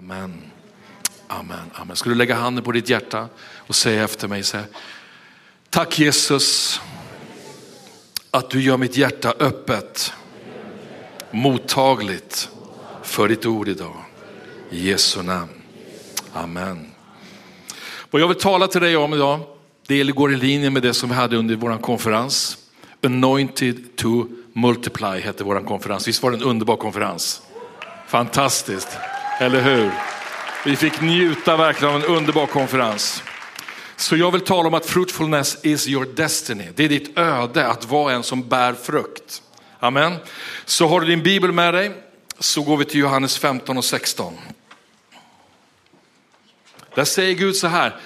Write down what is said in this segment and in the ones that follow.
Amen. Amen. Amen. Ska du lägga handen på ditt hjärta och säga efter mig så här. Tack Jesus att du gör mitt hjärta öppet, mottagligt för ditt ord idag. I Jesu namn. Amen. Vad jag vill tala till dig om idag, det går i linje med det som vi hade under vår konferens. Anointed to multiply hette vår konferens. Visst var det en underbar konferens? Fantastiskt, eller hur? Vi fick njuta verkligen av en underbar konferens. Så jag vill tala om att fruitfulness is your destiny. Det är ditt öde att vara en som bär frukt. Amen. Så har du din bibel med dig så går vi till Johannes 15 och 16. Där säger Gud så här,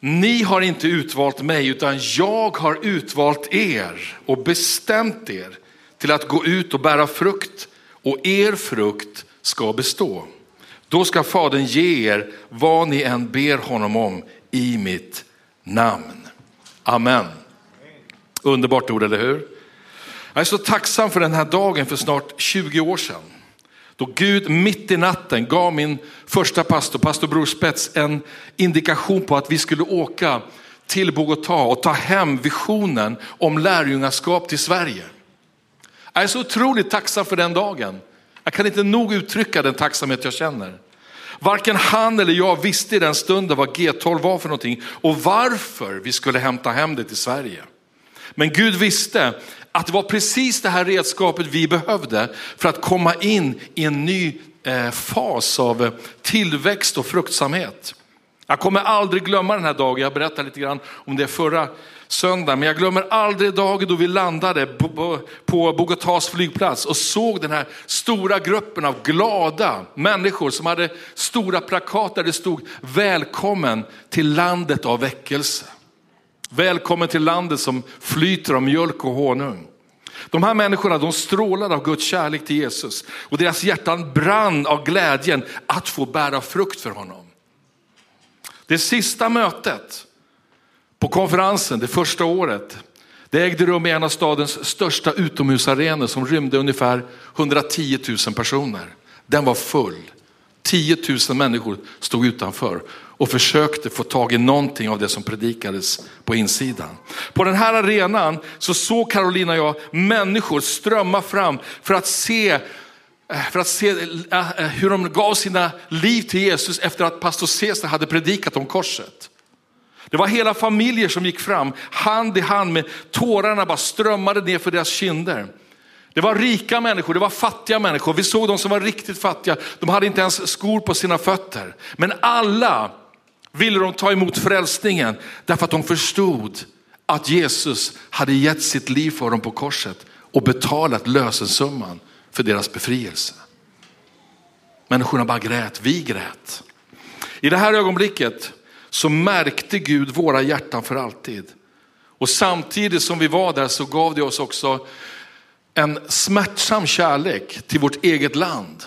ni har inte utvalt mig utan jag har utvalt er och bestämt er till att gå ut och bära frukt och er frukt ska bestå. Då ska Fadern ge er vad ni än ber honom om i mitt namn. Amen. Underbart ord, eller hur? Jag är så tacksam för den här dagen för snart 20 år sedan. Då Gud mitt i natten gav min första pastor, pastor Bror Spets, en indikation på att vi skulle åka till Bogotá och ta hem visionen om lärjungaskap till Sverige. Jag är så otroligt tacksam för den dagen. Jag kan inte nog uttrycka den tacksamhet jag känner. Varken han eller jag visste i den stunden vad G12 var för någonting och varför vi skulle hämta hem det till Sverige. Men Gud visste att det var precis det här redskapet vi behövde för att komma in i en ny eh, fas av eh, tillväxt och fruktsamhet. Jag kommer aldrig glömma den här dagen, jag berättade lite grann om det förra söndagen, men jag glömmer aldrig dagen då vi landade på Bogotás flygplats och såg den här stora gruppen av glada människor som hade stora plakat där det stod välkommen till landet av väckelse. Välkommen till landet som flyter av mjölk och honung. De här människorna de strålade av Guds kärlek till Jesus och deras hjärtan brann av glädjen att få bära frukt för honom. Det sista mötet på konferensen, det första året, det ägde rum i en av stadens största utomhusarenor som rymde ungefär 110 000 personer. Den var full. 10 000 människor stod utanför och försökte få tag i någonting av det som predikades på insidan. På den här arenan så såg Carolina och jag människor strömma fram för att se eh, för att se eh, eh, hur de gav sina liv till Jesus efter att pastor Cesar hade predikat om korset. Det var hela familjer som gick fram hand i hand med tårarna bara strömmade ner för deras kinder. Det var rika människor, det var fattiga människor. Vi såg de som var riktigt fattiga, de hade inte ens skor på sina fötter. Men alla ville de ta emot frälsningen därför att de förstod att Jesus hade gett sitt liv för dem på korset och betalat lösensumman för deras befrielse. Människorna bara grät, vi grät. I det här ögonblicket så märkte Gud våra hjärtan för alltid. Och samtidigt som vi var där så gav det oss också en smärtsam kärlek till vårt eget land,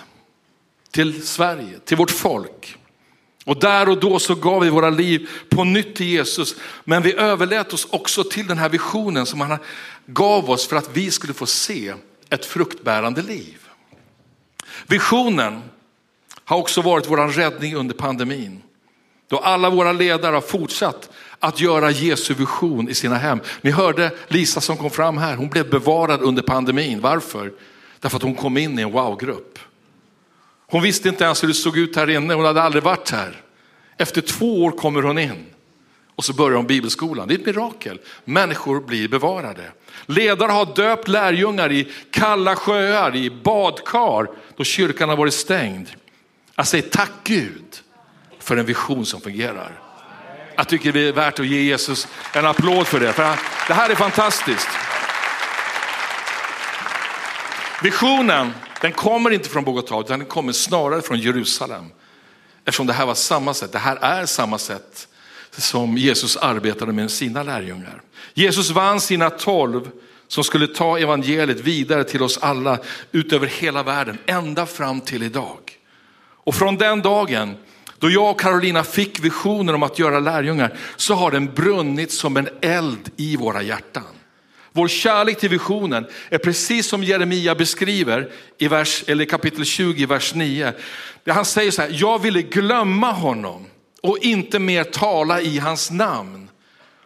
till Sverige, till vårt folk. Och där och då så gav vi våra liv på nytt till Jesus. Men vi överlät oss också till den här visionen som han gav oss för att vi skulle få se ett fruktbärande liv. Visionen har också varit vår räddning under pandemin. Då alla våra ledare har fortsatt att göra Jesu vision i sina hem. Ni hörde Lisa som kom fram här, hon blev bevarad under pandemin. Varför? Därför att hon kom in i en wow-grupp. Hon visste inte ens hur det såg ut här inne, hon hade aldrig varit här. Efter två år kommer hon in och så börjar hon bibelskolan. Det är ett mirakel. Människor blir bevarade. Ledare har döpt lärjungar i kalla sjöar, i badkar då kyrkan har varit stängd. Jag säger tack Gud för en vision som fungerar. Jag tycker det är värt att ge Jesus en applåd för det. För det här är fantastiskt. Visionen, den kommer inte från Bogotá, utan den kommer snarare från Jerusalem. Eftersom det här var samma sätt, det här är samma sätt som Jesus arbetade med sina lärjungar. Jesus vann sina tolv som skulle ta evangeliet vidare till oss alla utöver hela världen, ända fram till idag. Och från den dagen då jag och Carolina fick visionen om att göra lärjungar så har den brunnit som en eld i våra hjärtan. Vår kärlek till visionen är precis som Jeremia beskriver i vers, eller kapitel 20, vers 9. Där han säger så här, jag ville glömma honom och inte mer tala i hans namn.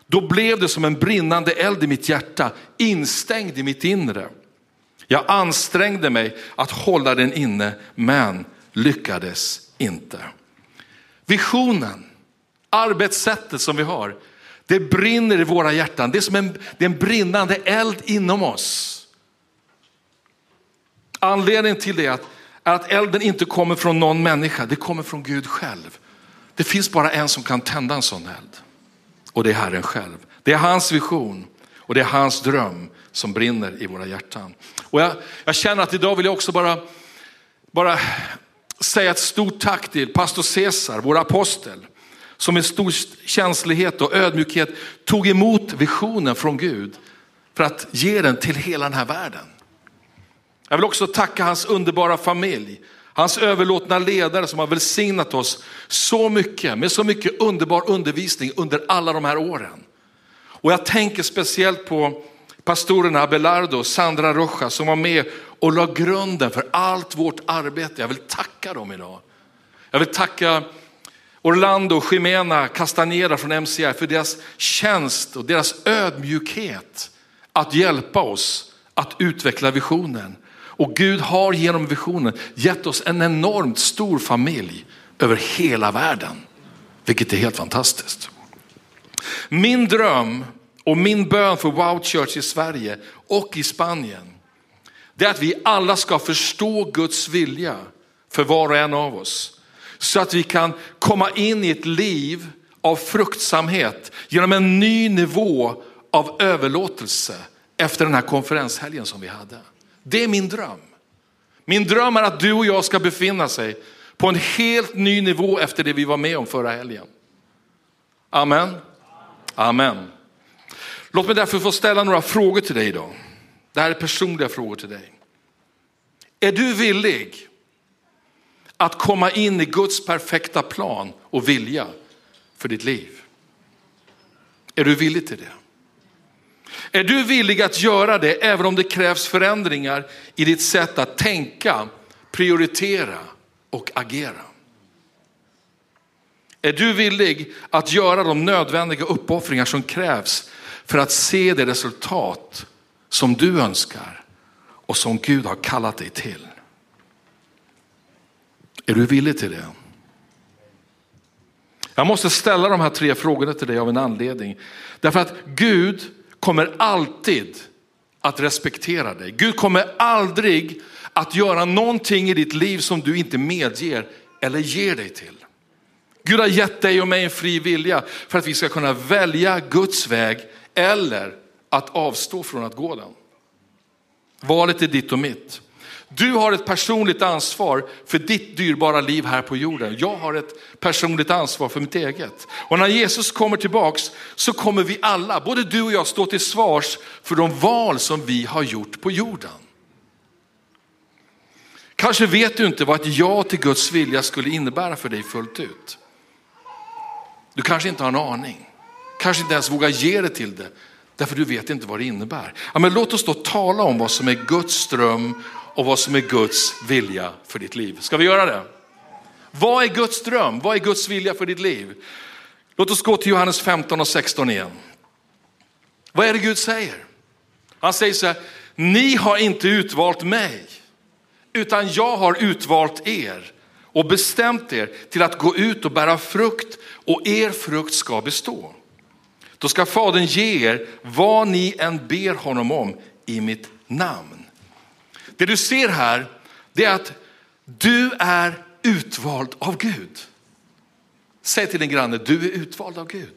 Då blev det som en brinnande eld i mitt hjärta, instängd i mitt inre. Jag ansträngde mig att hålla den inne, men lyckades inte. Visionen, arbetssättet som vi har, det brinner i våra hjärtan. Det är som en, det är en brinnande eld inom oss. Anledningen till det är att, är att elden inte kommer från någon människa, det kommer från Gud själv. Det finns bara en som kan tända en sån eld och det är Herren själv. Det är hans vision och det är hans dröm som brinner i våra hjärtan. Och jag, jag känner att idag vill jag också bara, bara säga ett stort tack till pastor Cesar, vår apostel, som med stor känslighet och ödmjukhet tog emot visionen från Gud för att ge den till hela den här världen. Jag vill också tacka hans underbara familj, hans överlåtna ledare som har välsignat oss så mycket med så mycket underbar undervisning under alla de här åren. Och jag tänker speciellt på pastorerna Abelardo och Sandra Rocha som var med och la grunden för allt vårt arbete. Jag vill tacka dem idag. Jag vill tacka Orlando och Jimena Castaneda från MCR för deras tjänst och deras ödmjukhet att hjälpa oss att utveckla visionen. Och Gud har genom visionen gett oss en enormt stor familj över hela världen, vilket är helt fantastiskt. Min dröm och min bön för Wow Church i Sverige och i Spanien, det är att vi alla ska förstå Guds vilja för var och en av oss. Så att vi kan komma in i ett liv av fruktsamhet genom en ny nivå av överlåtelse efter den här konferenshelgen som vi hade. Det är min dröm. Min dröm är att du och jag ska befinna sig på en helt ny nivå efter det vi var med om förra helgen. Amen. Amen. Låt mig därför få ställa några frågor till dig idag. Det här är personliga frågor till dig. Är du villig att komma in i Guds perfekta plan och vilja för ditt liv? Är du villig till det? Är du villig att göra det även om det krävs förändringar i ditt sätt att tänka, prioritera och agera? Är du villig att göra de nödvändiga uppoffringar som krävs för att se det resultat som du önskar och som Gud har kallat dig till? Är du villig till det? Jag måste ställa de här tre frågorna till dig av en anledning. Därför att Gud kommer alltid att respektera dig. Gud kommer aldrig att göra någonting i ditt liv som du inte medger eller ger dig till. Gud har gett dig och mig en fri vilja för att vi ska kunna välja Guds väg eller att avstå från att gå den. Valet är ditt och mitt. Du har ett personligt ansvar för ditt dyrbara liv här på jorden. Jag har ett personligt ansvar för mitt eget. Och när Jesus kommer tillbaks så kommer vi alla, både du och jag, stå till svars för de val som vi har gjort på jorden. Kanske vet du inte vad ett ja till Guds vilja skulle innebära för dig fullt ut. Du kanske inte har en aning, kanske inte ens vågar ge det till det, därför du vet inte vad det innebär. Ja, men låt oss då tala om vad som är Guds dröm och vad som är Guds vilja för ditt liv. Ska vi göra det? Vad är Guds dröm? Vad är Guds vilja för ditt liv? Låt oss gå till Johannes 15 och 16 igen. Vad är det Gud säger? Han säger så här, ni har inte utvalt mig, utan jag har utvalt er och bestämt er till att gå ut och bära frukt och er frukt ska bestå. Då ska Fadern ge er vad ni än ber honom om i mitt namn. Det du ser här, det är att du är utvald av Gud. Säg till din granne, du är utvald av Gud.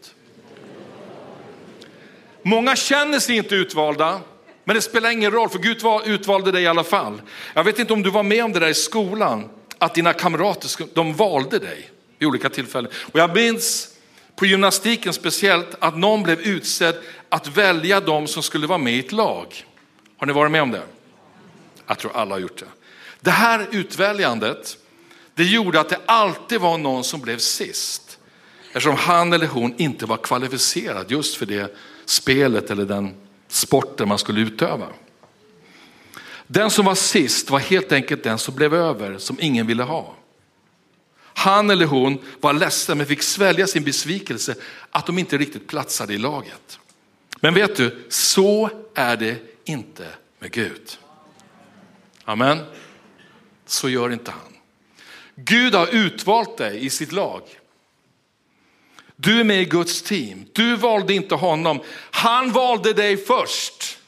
Många känner sig inte utvalda, men det spelar ingen roll för Gud utvalde dig i alla fall. Jag vet inte om du var med om det där i skolan, att dina kamrater de valde dig vid olika tillfällen. Och jag minns på gymnastiken speciellt att någon blev utsedd att välja de som skulle vara med i ett lag. Har ni varit med om det? Jag tror alla har gjort det. Det här utväljandet, det gjorde att det alltid var någon som blev sist. Eftersom han eller hon inte var kvalificerad just för det spelet eller den sporten man skulle utöva. Den som var sist var helt enkelt den som blev över, som ingen ville ha. Han eller hon var ledsen men fick svälja sin besvikelse att de inte riktigt platsade i laget. Men vet du, så är det inte med Gud. Amen. Så gör inte han. Gud har utvalt dig i sitt lag. Du är med i Guds team. Du valde inte honom. Han valde dig först.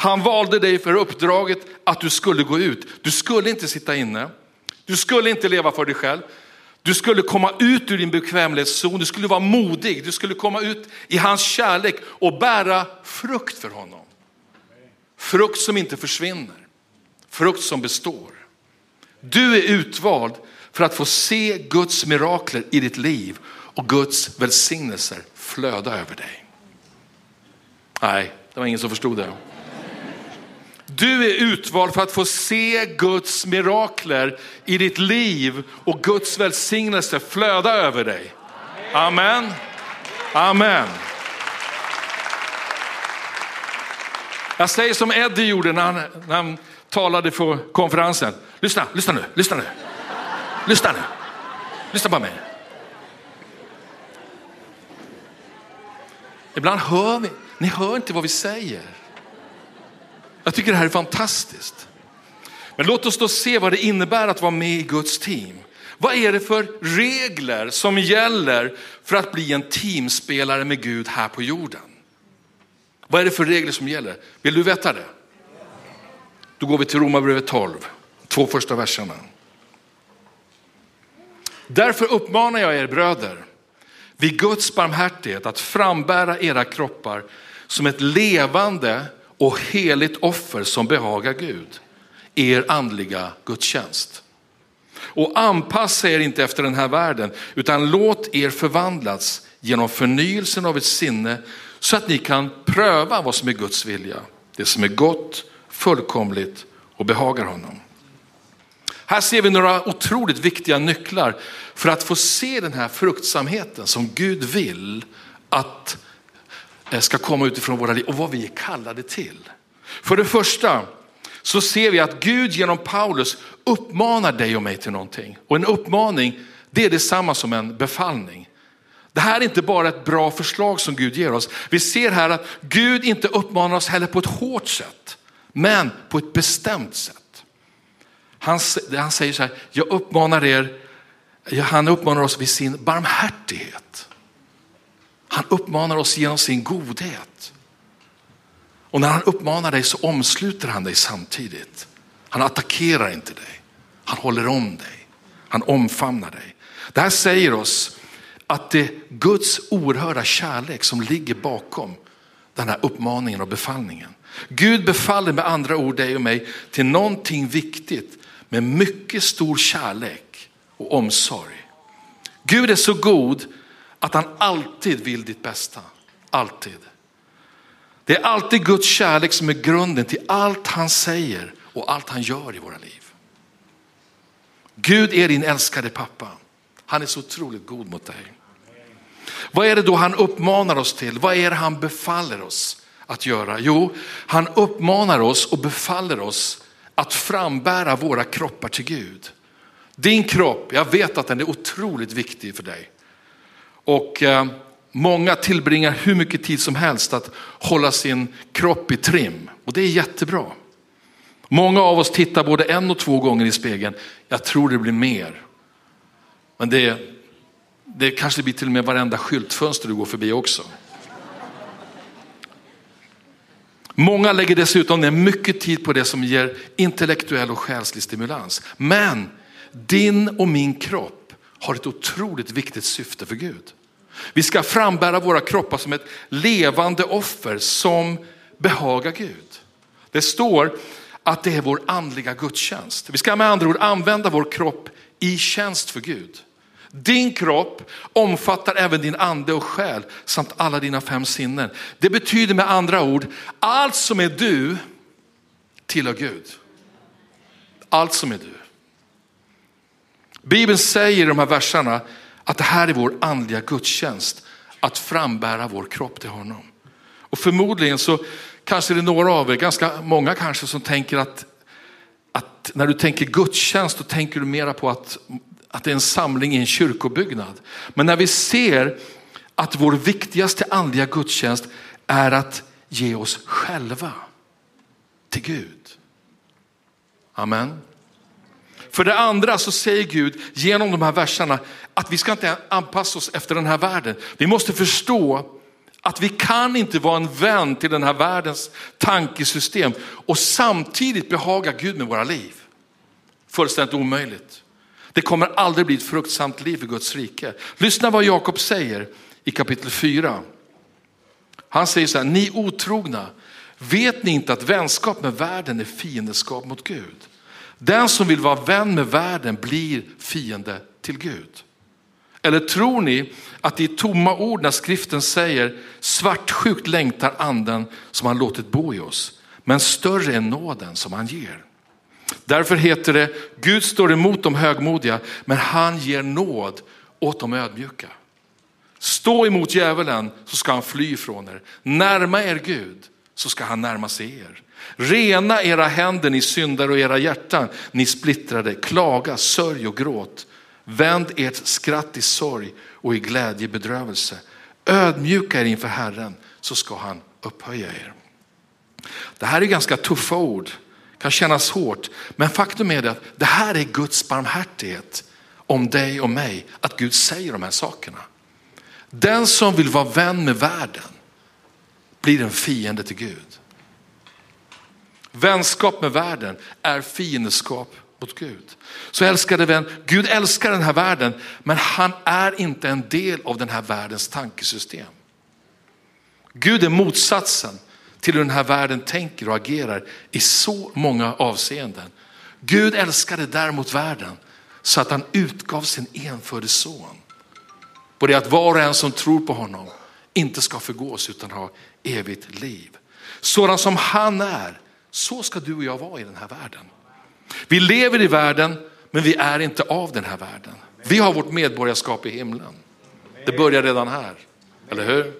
Han valde dig för uppdraget att du skulle gå ut. Du skulle inte sitta inne. Du skulle inte leva för dig själv. Du skulle komma ut ur din bekvämlighetszon. Du skulle vara modig. Du skulle komma ut i hans kärlek och bära frukt för honom. Frukt som inte försvinner. Frukt som består. Du är utvald för att få se Guds mirakler i ditt liv och Guds välsignelser flöda över dig. Nej, det var ingen som förstod det. Du är utvald för att få se Guds mirakler i ditt liv och Guds välsignelse flöda över dig. Amen. Amen. Jag säger som Eddie gjorde när han, när han talade på konferensen. Lyssna, lyssna nu, lyssna nu. Lyssna nu. Lyssna på mig. Ibland hör vi, ni hör inte vad vi säger. Jag tycker det här är fantastiskt. Men låt oss då se vad det innebär att vara med i Guds team. Vad är det för regler som gäller för att bli en teamspelare med Gud här på jorden? Vad är det för regler som gäller? Vill du veta det? Då går vi till Romarbrevet 12, två första verserna. Därför uppmanar jag er bröder vid Guds barmhärtighet att frambära era kroppar som ett levande och heligt offer som behagar Gud, er andliga gudstjänst. Och anpassa er inte efter den här världen, utan låt er förvandlas genom förnyelsen av ett sinne så att ni kan pröva vad som är Guds vilja, det som är gott, fullkomligt och behagar honom. Här ser vi några otroligt viktiga nycklar för att få se den här fruktsamheten som Gud vill att Eh, ska komma utifrån våra liv och vad vi är kallade till. För det första så ser vi att Gud genom Paulus uppmanar dig och mig till någonting. Och en uppmaning, det är detsamma som en befallning. Det här är inte bara ett bra förslag som Gud ger oss. Vi ser här att Gud inte uppmanar oss heller på ett hårt sätt, men på ett bestämt sätt. Han, han säger så här, jag uppmanar er, han uppmanar oss vid sin barmhärtighet. Han uppmanar oss genom sin godhet. Och när han uppmanar dig så omsluter han dig samtidigt. Han attackerar inte dig. Han håller om dig. Han omfamnar dig. Det här säger oss att det är Guds oerhörda kärlek som ligger bakom den här uppmaningen och befallningen. Gud befaller med andra ord dig och mig till någonting viktigt med mycket stor kärlek och omsorg. Gud är så god att han alltid vill ditt bästa. Alltid. Det är alltid Guds kärlek som är grunden till allt han säger och allt han gör i våra liv. Gud är din älskade pappa. Han är så otroligt god mot dig. Vad är det då han uppmanar oss till? Vad är det han befaller oss att göra? Jo, han uppmanar oss och befaller oss att frambära våra kroppar till Gud. Din kropp, jag vet att den är otroligt viktig för dig. Och eh, många tillbringar hur mycket tid som helst att hålla sin kropp i trim. Och det är jättebra. Många av oss tittar både en och två gånger i spegeln. Jag tror det blir mer. Men det, det kanske blir till och med varenda skyltfönster du går förbi också. Många lägger dessutom ner mycket tid på det som ger intellektuell och själslig stimulans. Men din och min kropp har ett otroligt viktigt syfte för Gud. Vi ska frambära våra kroppar som ett levande offer som behagar Gud. Det står att det är vår andliga gudstjänst. Vi ska med andra ord använda vår kropp i tjänst för Gud. Din kropp omfattar även din ande och själ samt alla dina fem sinnen. Det betyder med andra ord, allt som är du tillhör Gud. Allt som är du. Bibeln säger i de här verserna att det här är vår andliga gudstjänst. att frambära vår kropp till honom. Och förmodligen så kanske det är några av er, ganska många kanske, som tänker att, att när du tänker gudstjänst, då tänker du mera på att, att det är en samling i en kyrkobyggnad. Men när vi ser att vår viktigaste andliga gudstjänst är att ge oss själva till Gud. Amen. För det andra så säger Gud genom de här verserna att vi ska inte anpassa oss efter den här världen. Vi måste förstå att vi kan inte vara en vän till den här världens tankesystem och samtidigt behaga Gud med våra liv. Fullständigt omöjligt. Det kommer aldrig bli ett fruktsamt liv i Guds rike. Lyssna vad Jakob säger i kapitel 4. Han säger så här, ni otrogna, vet ni inte att vänskap med världen är fiendeskap mot Gud? Den som vill vara vän med världen blir fiende till Gud. Eller tror ni att det är tomma ord när skriften säger svartsjukt längtar anden som han låtit bo i oss, men större är nåden som han ger. Därför heter det, Gud står emot de högmodiga, men han ger nåd åt de ödmjuka. Stå emot djävulen så ska han fly från er. Närma er Gud så ska han närma sig er. Rena era händer ni syndare och era hjärtan ni splittrade. Klaga, sörj och gråt. Vänd ert skratt i sorg och i glädje bedrövelse. Ödmjuka er inför Herren så ska han upphöja er. Det här är ganska tuffa ord, kan kännas hårt, men faktum är att det här är Guds barmhärtighet om dig och mig, att Gud säger de här sakerna. Den som vill vara vän med världen blir en fiende till Gud. Vänskap med världen är fiendskap mot Gud. Så älskade vän, Gud älskar den här världen, men han är inte en del av den här världens tankesystem. Gud är motsatsen till hur den här världen tänker och agerar i så många avseenden. Gud älskade däremot världen så att han utgav sin enfödde son. På det att var och en som tror på honom inte ska förgås utan ha evigt liv. Sådan som han är, så ska du och jag vara i den här världen. Vi lever i världen, men vi är inte av den här världen. Vi har vårt medborgarskap i himlen. Det börjar redan här, eller hur?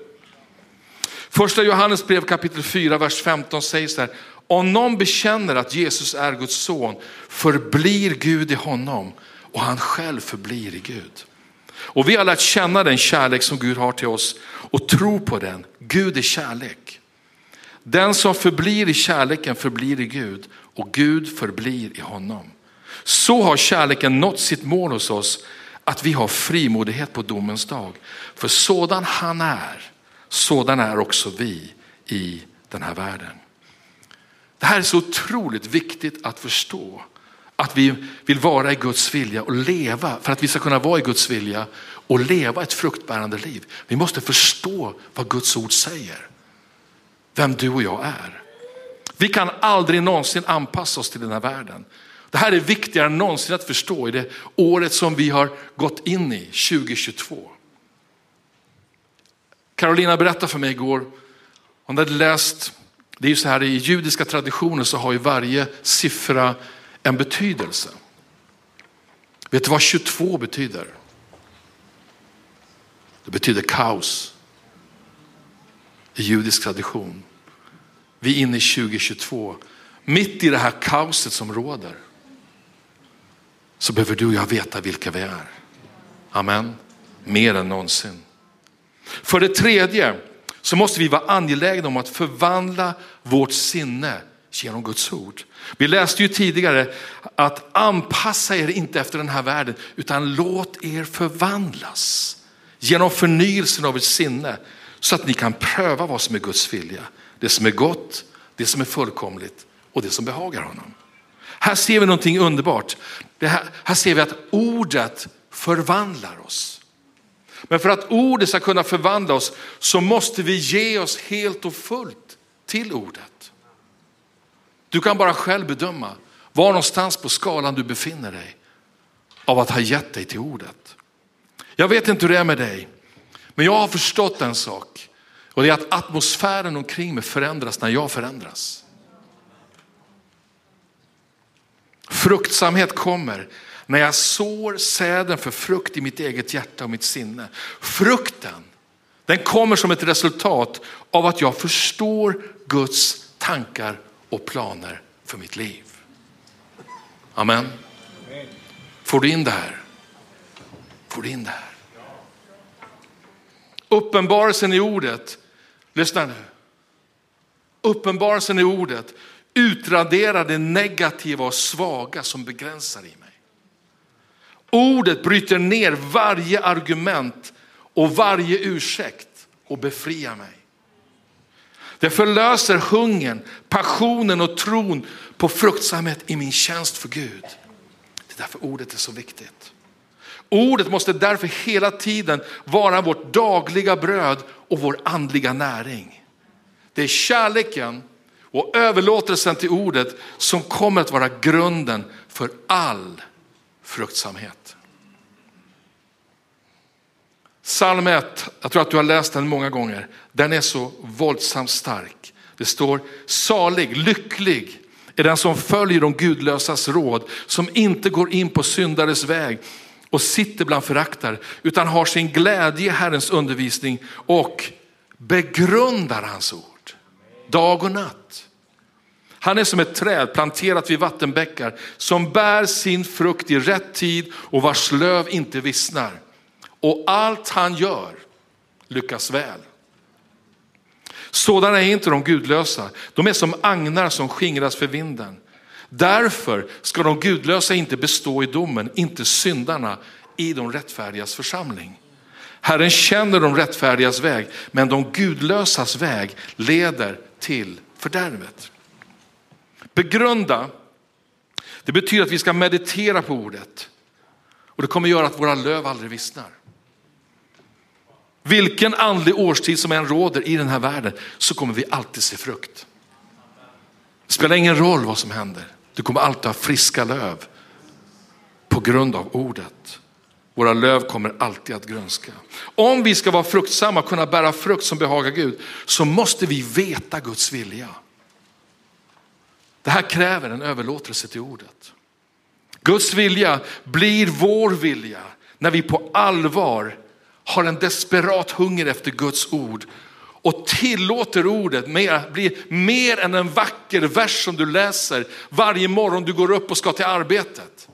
Första Johannes brev kapitel 4, vers 15 säger så här, om någon bekänner att Jesus är Guds son förblir Gud i honom och han själv förblir i Gud. Och vi har lärt känna den kärlek som Gud har till oss och tro på den. Gud är kärlek. Den som förblir i kärleken förblir i Gud och Gud förblir i honom. Så har kärleken nått sitt mål hos oss att vi har frimodighet på domens dag. För sådan han är, sådan är också vi i den här världen. Det här är så otroligt viktigt att förstå. Att vi vill vara i Guds vilja och leva, för att vi ska kunna vara i Guds vilja och leva ett fruktbärande liv. Vi måste förstå vad Guds ord säger. Vem du och jag är. Vi kan aldrig någonsin anpassa oss till den här världen. Det här är viktigare än någonsin att förstå i det året som vi har gått in i, 2022. Carolina berättade för mig igår, hon hade läst, det är ju så här i judiska traditioner så har ju varje siffra en betydelse. Vet du vad 22 betyder? Det betyder kaos i judisk tradition. Vi är inne i 2022. Mitt i det här kaoset som råder så behöver du och jag veta vilka vi är. Amen. Mer än någonsin. För det tredje så måste vi vara angelägna om att förvandla vårt sinne genom Guds ord. Vi läste ju tidigare att anpassa er inte efter den här världen utan låt er förvandlas genom förnyelsen av ert sinne så att ni kan pröva vad som är Guds vilja. Det som är gott, det som är fullkomligt och det som behagar honom. Här ser vi någonting underbart. Här, här ser vi att ordet förvandlar oss. Men för att ordet ska kunna förvandla oss så måste vi ge oss helt och fullt till ordet. Du kan bara själv bedöma var någonstans på skalan du befinner dig av att ha gett dig till ordet. Jag vet inte hur det är med dig, men jag har förstått en sak och det är att atmosfären omkring mig förändras när jag förändras. Fruktsamhet kommer när jag sår säden för frukt i mitt eget hjärta och mitt sinne. Frukten, Den kommer som ett resultat av att jag förstår Guds tankar och planer för mitt liv. Amen. Får du in det här? Får du in det här? Uppenbarelsen i ordet, lyssna nu. Uppenbarelsen i ordet utraderar det negativa och svaga som begränsar i mig. Ordet bryter ner varje argument och varje ursäkt och befriar mig. Det förlöser hungern, passionen och tron på fruktsamhet i min tjänst för Gud. Det är därför ordet är så viktigt. Ordet måste därför hela tiden vara vårt dagliga bröd och vår andliga näring. Det är kärleken och överlåtelsen till ordet som kommer att vara grunden för all fruktsamhet. Psalm 1, jag tror att du har läst den många gånger, den är så våldsamt stark. Det står salig, lycklig är den som följer de gudlösas råd, som inte går in på syndares väg och sitter bland föraktare, utan har sin glädje i Herrens undervisning och begrundar hans ord dag och natt. Han är som ett träd planterat vid vattenbäckar som bär sin frukt i rätt tid och vars löv inte vissnar. Och allt han gör lyckas väl. Sådana är inte de gudlösa. De är som agnar som skingras för vinden. Därför ska de gudlösa inte bestå i domen, inte syndarna i de rättfärdigas församling. Herren känner de rättfärdigas väg, men de gudlösas väg leder till fördärvet. Begrunda, det betyder att vi ska meditera på ordet. Och det kommer göra att våra löv aldrig vissnar. Vilken andlig årstid som än råder i den här världen så kommer vi alltid se frukt. Det spelar ingen roll vad som händer. Du kommer alltid ha friska löv på grund av ordet. Våra löv kommer alltid att grönska. Om vi ska vara fruktsamma och kunna bära frukt som behagar Gud så måste vi veta Guds vilja. Det här kräver en överlåtelse till ordet. Guds vilja blir vår vilja när vi på allvar har en desperat hunger efter Guds ord och tillåter ordet mer, bli mer än en vacker vers som du läser varje morgon du går upp och ska till arbetet.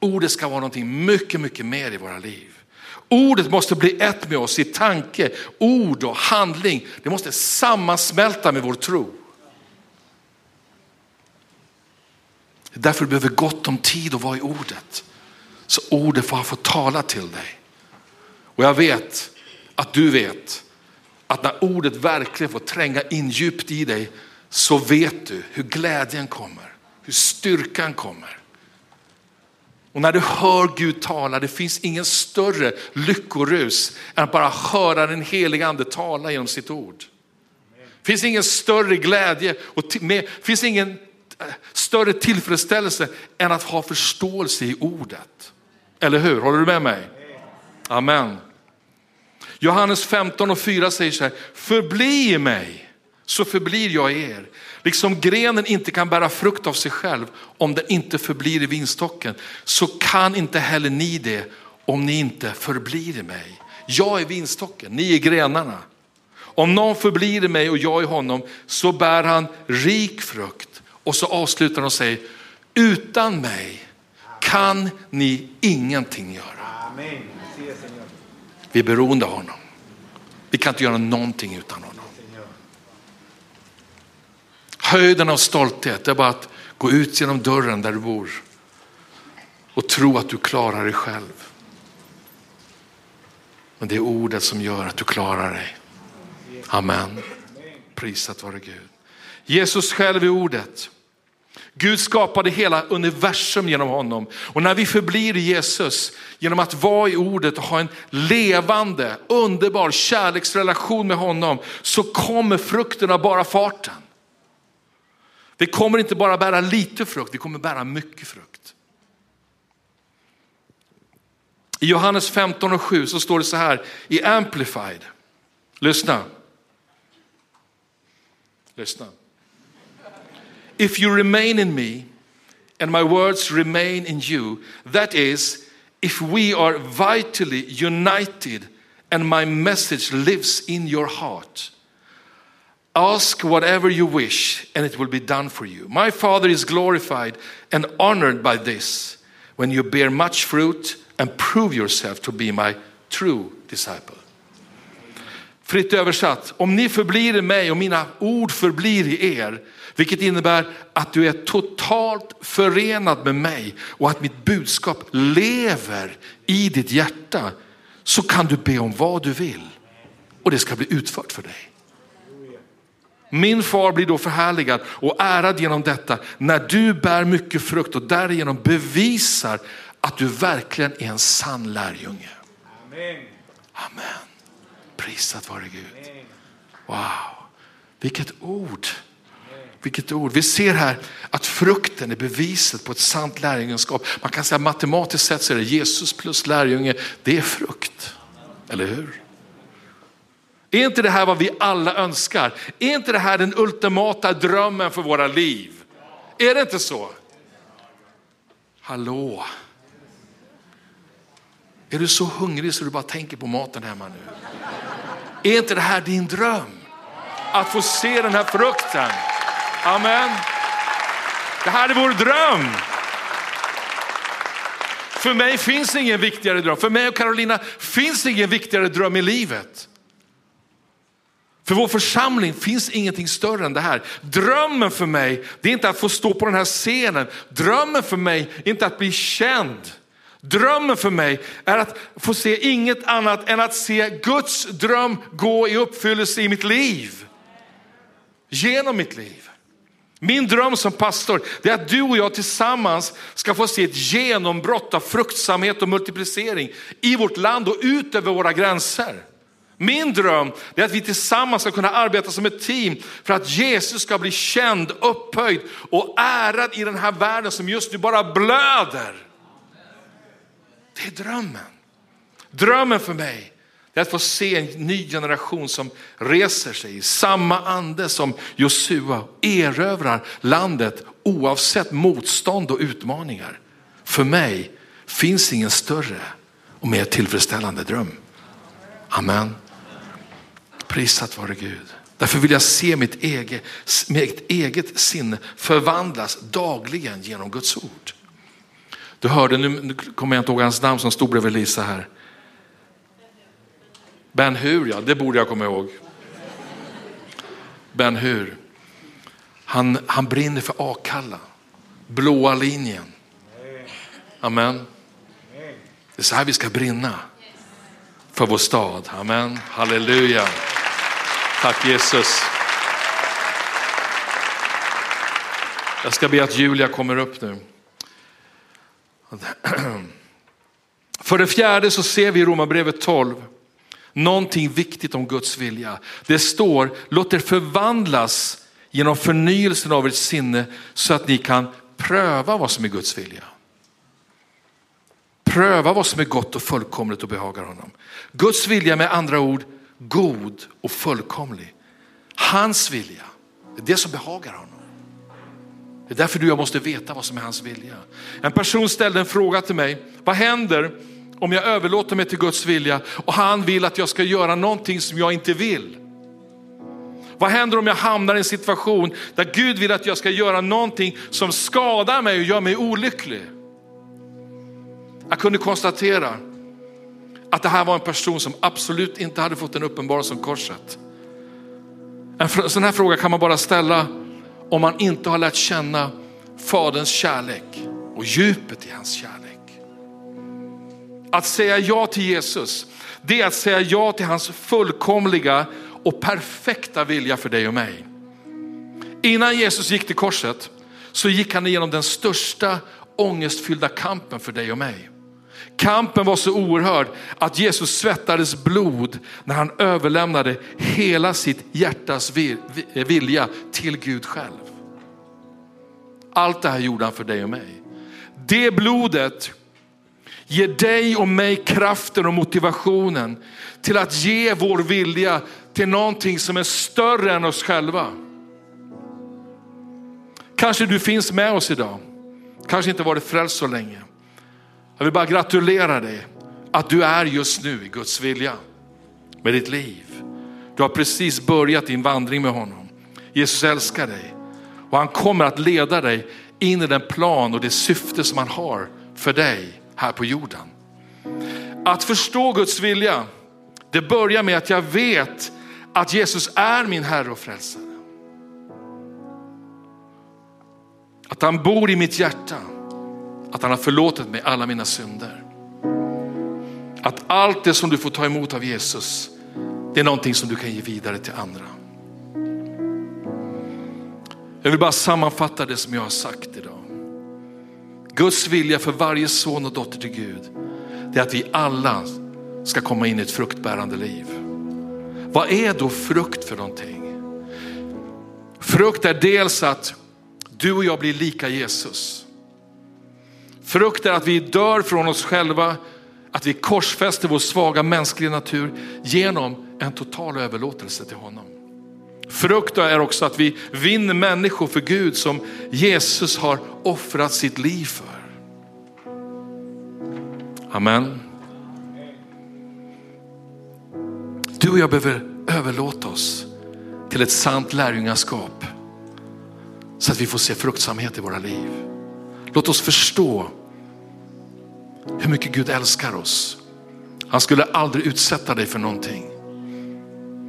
Ordet ska vara någonting mycket, mycket mer i våra liv. Ordet måste bli ett med oss i tanke, ord och handling. Det måste sammansmälta med vår tro. Det är därför du behöver gott om tid att vara i ordet. Så ordet får få tala till dig. Och jag vet att du vet att när ordet verkligen får tränga in djupt i dig så vet du hur glädjen kommer, hur styrkan kommer. Och när du hör Gud tala, det finns ingen större lyckorus än att bara höra den helige ande tala genom sitt ord. Det finns ingen större glädje och med, finns ingen eh, större tillfredsställelse än att ha förståelse i ordet. Eller hur? Håller du med mig? Amen. Johannes 15 och 4 säger så här, förbli i mig så förblir jag i er. Liksom grenen inte kan bära frukt av sig själv om den inte förblir i vinstocken så kan inte heller ni det om ni inte förblir i mig. Jag är vinstocken, ni är grenarna. Om någon förblir i mig och jag i honom så bär han rik frukt. Och så avslutar han och säger, utan mig kan ni ingenting göra. Amen. Vi är beroende av honom. Vi kan inte göra någonting utan honom. Höjden av stolthet är bara att gå ut genom dörren där du bor och tro att du klarar dig själv. Men det är ordet som gör att du klarar dig. Amen. Prisat vare Gud. Jesus själv är ordet. Gud skapade hela universum genom honom. Och när vi förblir i Jesus genom att vara i ordet och ha en levande, underbar kärleksrelation med honom så kommer frukterna bara farten. Vi kommer inte bara bära lite frukt, vi kommer bära mycket frukt. I Johannes 15 och 7 så står det så här i Amplified. Lyssna. Lyssna. If you remain in me and my words remain in you, that is, if we are vitally united and my message lives in your heart. Ask whatever you wish, and it will be done for you. My Father is glorified and honored by this when you bear much fruit and prove yourself to be my true disciple. Fritt översatt, om ni förblir i mig och mina ord förblir i er, vilket innebär att du är totalt förenad med mig och att mitt budskap lever i ditt hjärta, så kan du be om vad du vill och det ska bli utfört för dig. Min far blir då förhärligad och ärad genom detta när du bär mycket frukt och därigenom bevisar att du verkligen är en sann lärjunge. Amen. Amen. Prisat vare Gud. Wow, vilket ord. Vilket ord. Vi ser här att frukten är beviset på ett sant lärjungenskap. Man kan säga matematiskt sett så är det Jesus plus lärjunge, det är frukt. Eller hur? Är inte det här vad vi alla önskar? Är inte det här den ultimata drömmen för våra liv? Är det inte så? Hallå? Är du så hungrig så du bara tänker på maten hemma nu? Är inte det här din dröm? Att få se den här frukten. Amen. Det här är vår dröm. För mig finns ingen viktigare dröm. För mig och Carolina finns ingen viktigare dröm i livet. För vår församling finns ingenting större än det här. Drömmen för mig, det är inte att få stå på den här scenen. Drömmen för mig är inte att bli känd. Drömmen för mig är att få se inget annat än att se Guds dröm gå i uppfyllelse i mitt liv. Genom mitt liv. Min dröm som pastor är att du och jag tillsammans ska få se ett genombrott av fruktsamhet och multiplicering i vårt land och ut över våra gränser. Min dröm är att vi tillsammans ska kunna arbeta som ett team för att Jesus ska bli känd, upphöjd och ärad i den här världen som just nu bara blöder. Det är drömmen. Drömmen för mig är att få se en ny generation som reser sig i samma ande som Josua, erövrar landet oavsett motstånd och utmaningar. För mig finns ingen större och mer tillfredsställande dröm. Amen. Prisat vare Gud. Därför vill jag se mitt eget, mitt eget sinne förvandlas dagligen genom Guds ord. Du hörde, nu kommer jag inte ihåg hans namn som stod bredvid Lisa här. Ben Hur, ja det borde jag komma ihåg. Ben Hur. Han, han brinner för Akalla, blåa linjen. Amen. Det är så här vi ska brinna för vår stad. Amen. Halleluja. Tack Jesus. Jag ska be att Julia kommer upp nu. För det fjärde så ser vi i Romarbrevet 12 någonting viktigt om Guds vilja. Det står, låt er förvandlas genom förnyelsen av ert sinne så att ni kan pröva vad som är Guds vilja. Pröva vad som är gott och fullkomligt och behagar honom. Guds vilja med andra ord god och fullkomlig. Hans vilja, det är det som behagar honom. Det är därför du och jag måste veta vad som är hans vilja. En person ställde en fråga till mig, vad händer om jag överlåter mig till Guds vilja och han vill att jag ska göra någonting som jag inte vill? Vad händer om jag hamnar i en situation där Gud vill att jag ska göra någonting som skadar mig och gör mig olycklig? Jag kunde konstatera att det här var en person som absolut inte hade fått en uppenbarelse om korset. En sån här fråga kan man bara ställa om man inte har lärt känna Faderns kärlek och djupet i hans kärlek. Att säga ja till Jesus, det är att säga ja till hans fullkomliga och perfekta vilja för dig och mig. Innan Jesus gick till korset så gick han igenom den största ångestfyllda kampen för dig och mig. Kampen var så oerhörd att Jesus svettades blod när han överlämnade hela sitt hjärtas eh, vilja till Gud själv. Allt det här gjorde han för dig och mig. Det blodet ger dig och mig kraften och motivationen till att ge vår vilja till någonting som är större än oss själva. Kanske du finns med oss idag, kanske inte varit frälst så länge. Jag vill bara gratulera dig att du är just nu i Guds vilja. med ditt liv. Du har precis börjat din vandring med honom. Jesus älskar dig och han kommer att leda dig in i den plan och det syfte som han har för dig här på jorden. Att förstå Guds vilja, det börjar med att jag vet att Jesus är min Herre och Frälsare. Att han bor i mitt hjärta, att han har förlåtit mig alla mina synder. Att allt det som du får ta emot av Jesus, det är någonting som du kan ge vidare till andra. Jag vill bara sammanfatta det som jag har sagt idag. Guds vilja för varje son och dotter till Gud, det är att vi alla ska komma in i ett fruktbärande liv. Vad är då frukt för någonting? Frukt är dels att du och jag blir lika Jesus. Frukt är att vi dör från oss själva, att vi korsfäster vår svaga mänskliga natur genom en total överlåtelse till honom. Frukt är också att vi vinner människor för Gud som Jesus har offrat sitt liv för. Amen. Du och jag behöver överlåta oss till ett sant lärjungaskap så att vi får se fruktsamhet i våra liv. Låt oss förstå hur mycket Gud älskar oss. Han skulle aldrig utsätta dig för någonting.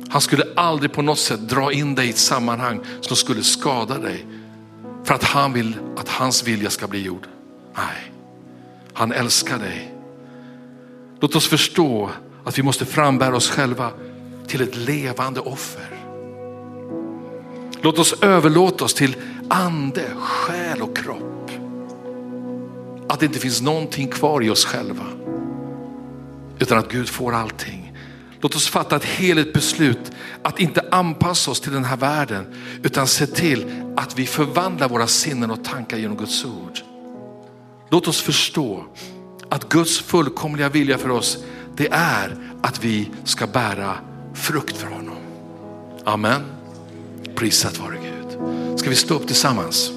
Han skulle aldrig på något sätt dra in dig i ett sammanhang som skulle skada dig för att han vill att hans vilja ska bli gjord. Nej, han älskar dig. Låt oss förstå att vi måste frambära oss själva till ett levande offer. Låt oss överlåta oss till ande, själ och kropp. Att det inte finns någonting kvar i oss själva. Utan att Gud får allting. Låt oss fatta ett heligt beslut att inte anpassa oss till den här världen utan se till att vi förvandlar våra sinnen och tankar genom Guds ord. Låt oss förstå att Guds fullkomliga vilja för oss det är att vi ska bära frukt för honom. Amen. Prisat vare Gud. Ska vi stå upp tillsammans?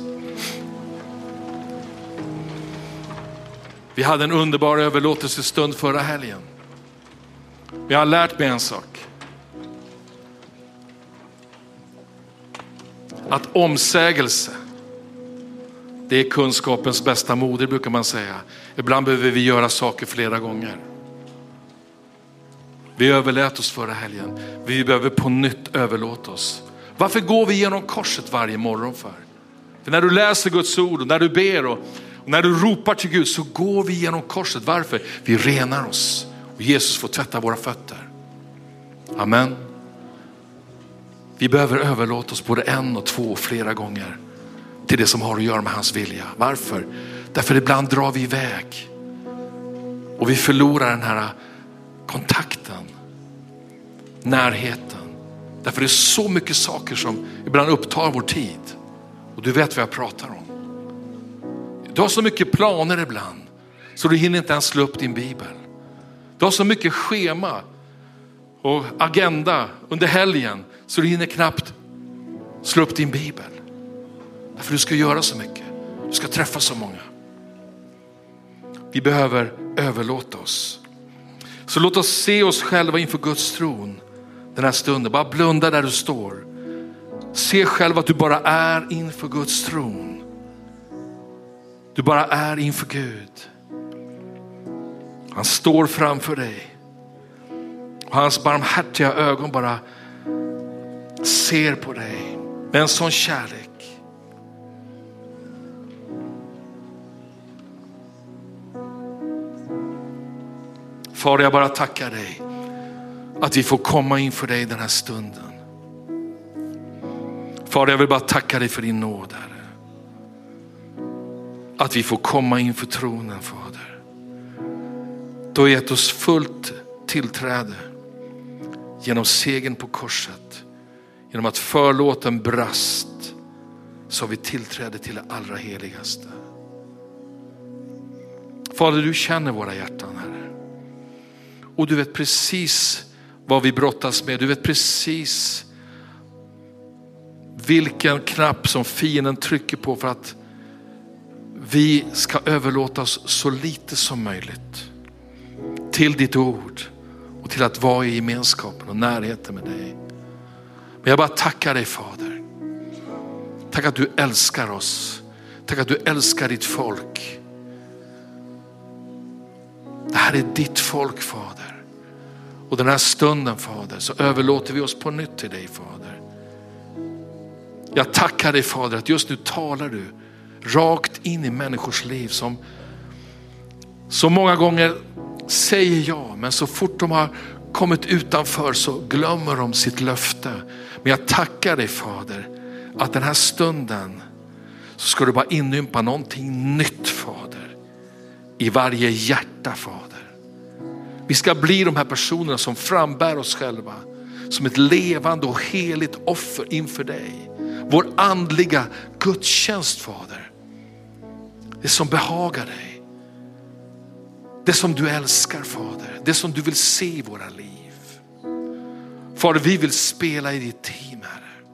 Vi hade en underbar överlåtelsestund förra helgen. Jag har lärt mig en sak. Att omsägelse, det är kunskapens bästa moder brukar man säga. Ibland behöver vi göra saker flera gånger. Vi överlät oss förra helgen. Vi behöver på nytt överlåta oss. Varför går vi genom korset varje morgon för? För när du läser Guds ord och när du ber och, när du ropar till Gud så går vi genom korset. Varför? Vi renar oss Jesus får tvätta våra fötter. Amen. Vi behöver överlåta oss både en och två och flera gånger till det som har att göra med hans vilja. Varför? Därför ibland drar vi iväg och vi förlorar den här kontakten, närheten. Därför det är så mycket saker som ibland upptar vår tid. Och du vet vad jag pratar om. Du har så mycket planer ibland så du hinner inte ens slå upp din bibel. Du har så mycket schema och agenda under helgen så du hinner knappt slå upp din bibel. Därför du ska göra så mycket. Du ska träffa så många. Vi behöver överlåta oss. Så låt oss se oss själva inför Guds tron den här stunden. Bara blunda där du står. Se själv att du bara är inför Guds tron. Du bara är inför Gud. Han står framför dig. Och hans barmhärtiga ögon bara ser på dig med en sån kärlek. Far, jag bara tackar dig att vi får komma inför dig den här stunden. Far, jag vill bara tacka dig för din nåd, Herre. Att vi får komma inför tronen, Far. Du har gett oss fullt tillträde genom segern på korset. Genom att förlåten brast så har vi tillträde till det allra heligaste. Fader, du känner våra hjärtan, Herre. Och du vet precis vad vi brottas med. Du vet precis vilken knapp som fienden trycker på för att vi ska överlåta oss så lite som möjligt till ditt ord och till att vara i gemenskapen och närheten med dig. Men jag bara tackar dig Fader. Tack att du älskar oss. Tack att du älskar ditt folk. Det här är ditt folk Fader. Och den här stunden Fader så överlåter vi oss på nytt till dig Fader. Jag tackar dig Fader att just nu talar du rakt in i människors liv som så många gånger säger ja, men så fort de har kommit utanför så glömmer de sitt löfte. Men jag tackar dig Fader att den här stunden så ska du bara inympa någonting nytt Fader. I varje hjärta Fader. Vi ska bli de här personerna som frambär oss själva som ett levande och heligt offer inför dig. Vår andliga gudstjänst Fader. Det som behagar dig. Det som du älskar Fader. Det som du vill se i våra liv. Fader, vi vill spela i ditt team Herre.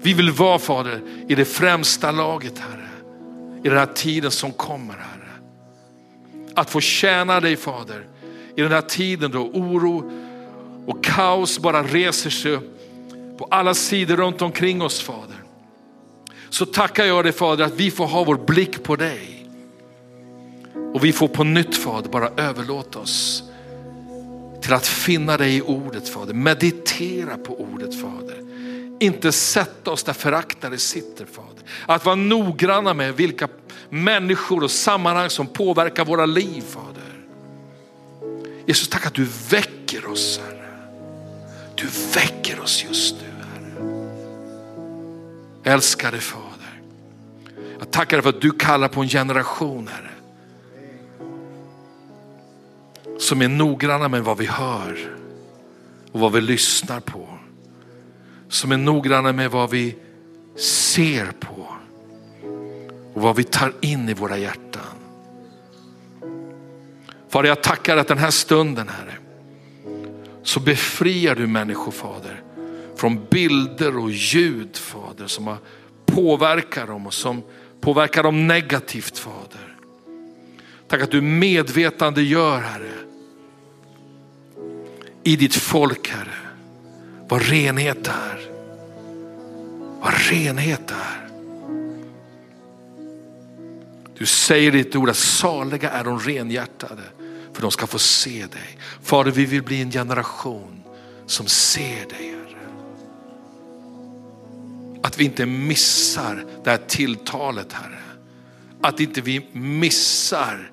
Vi vill vara Fader i det främsta laget Herre. I den här tiden som kommer Herre. Att få tjäna dig Fader i den här tiden då oro och kaos bara reser sig på alla sidor runt omkring oss Fader. Så tackar jag dig Fader att vi får ha vår blick på dig. Och vi får på nytt Fader bara överlåta oss till att finna dig i ordet Fader. Meditera på ordet Fader. Inte sätta oss där föraktare sitter Fader. Att vara noggranna med vilka människor och sammanhang som påverkar våra liv Fader. Jesus tack att du väcker oss Herre. Du väcker oss just nu Herre. Älskade Fader. Jag tackar dig för att du kallar på en generation Herre. Som är noggranna med vad vi hör och vad vi lyssnar på. Som är noggranna med vad vi ser på och vad vi tar in i våra hjärtan. Fader, jag tackar att den här stunden, Herre, så befriar du människor, Fader, från bilder och ljud, Fader, som har påverkar dem och som påverkar dem negativt, Fader. Tack att du medvetande gör, Herre, i ditt folk, Herre, vad renhet är. Vad renhet är. Du säger i ditt ord att saliga är de renhjärtade för de ska få se dig. Fader, vi vill bli en generation som ser dig, Herre. Att vi inte missar det här tilltalet, Herre. Att inte vi missar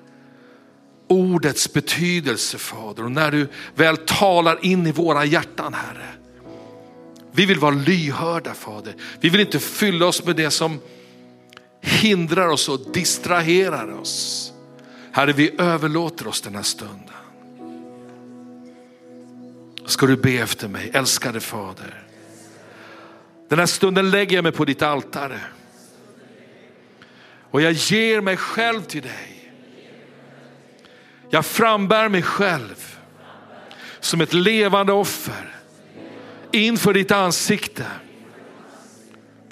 ordets betydelse, Fader. Och när du väl talar in i våra hjärtan, Herre. Vi vill vara lyhörda, Fader. Vi vill inte fylla oss med det som hindrar oss och distraherar oss. Herre, vi överlåter oss den här stunden. Ska du be efter mig, älskade Fader. Den här stunden lägger jag mig på ditt altare. Och jag ger mig själv till dig. Jag frambär mig själv som ett levande offer inför ditt ansikte.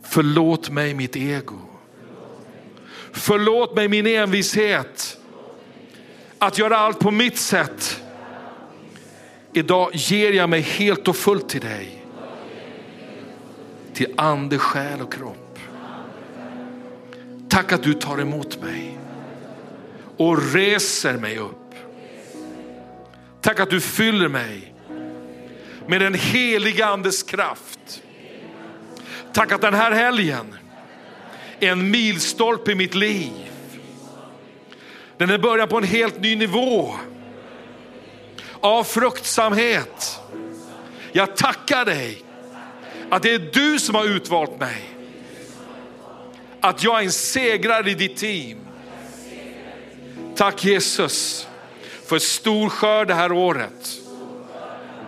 Förlåt mig mitt ego. Förlåt mig min envishet att göra allt på mitt sätt. Idag ger jag mig helt och fullt till dig. Till ande, själ och kropp. Tack att du tar emot mig och reser mig upp. Tack att du fyller mig med den heliga andes kraft. Tack att den här helgen är en milstolpe i mitt liv. Den är början på en helt ny nivå av fruktsamhet. Jag tackar dig att det är du som har utvalt mig. Att jag är en segrare i ditt team. Tack Jesus för stor skörd det här året.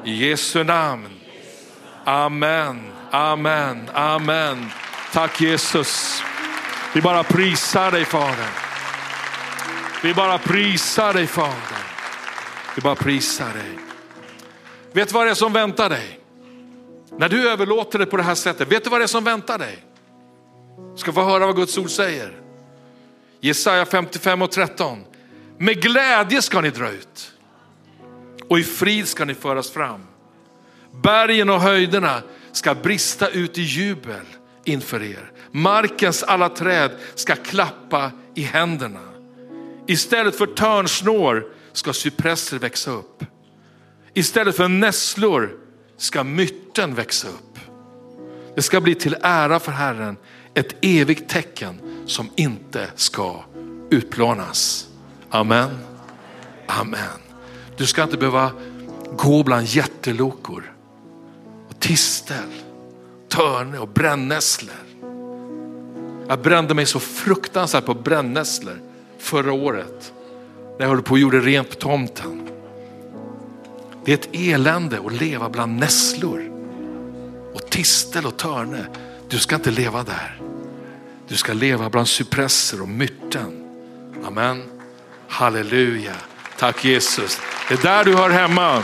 I Jesu namn. Amen, amen, amen. Tack Jesus. Vi bara prisar dig Fader. Vi bara prisar dig Fader. Vi bara prisar dig. Vet du vad det är som väntar dig? När du överlåter det på det här sättet, vet du vad det är som väntar dig? Du ska få höra vad Guds ord säger. Jesaja 55 och 13. Med glädje ska ni dra ut och i frid ska ni föras fram. Bergen och höjderna ska brista ut i jubel inför er. Markens alla träd ska klappa i händerna. Istället för törnsnår ska cypresser växa upp. Istället för nässlor ska mytten växa upp. Det ska bli till ära för Herren, ett evigt tecken som inte ska utplånas. Amen. Amen. Du ska inte behöva gå bland jättelokor och tistel, törne och brännässlor. Jag brände mig så fruktansvärt på brännässlor förra året när jag höll på och gjorde rent på tomten. Det är ett elände att leva bland nässlor och tistel och törne. Du ska inte leva där. Du ska leva bland cypresser och myrten. Amen. Halleluja. Tack Jesus. Det är där du hör hemma.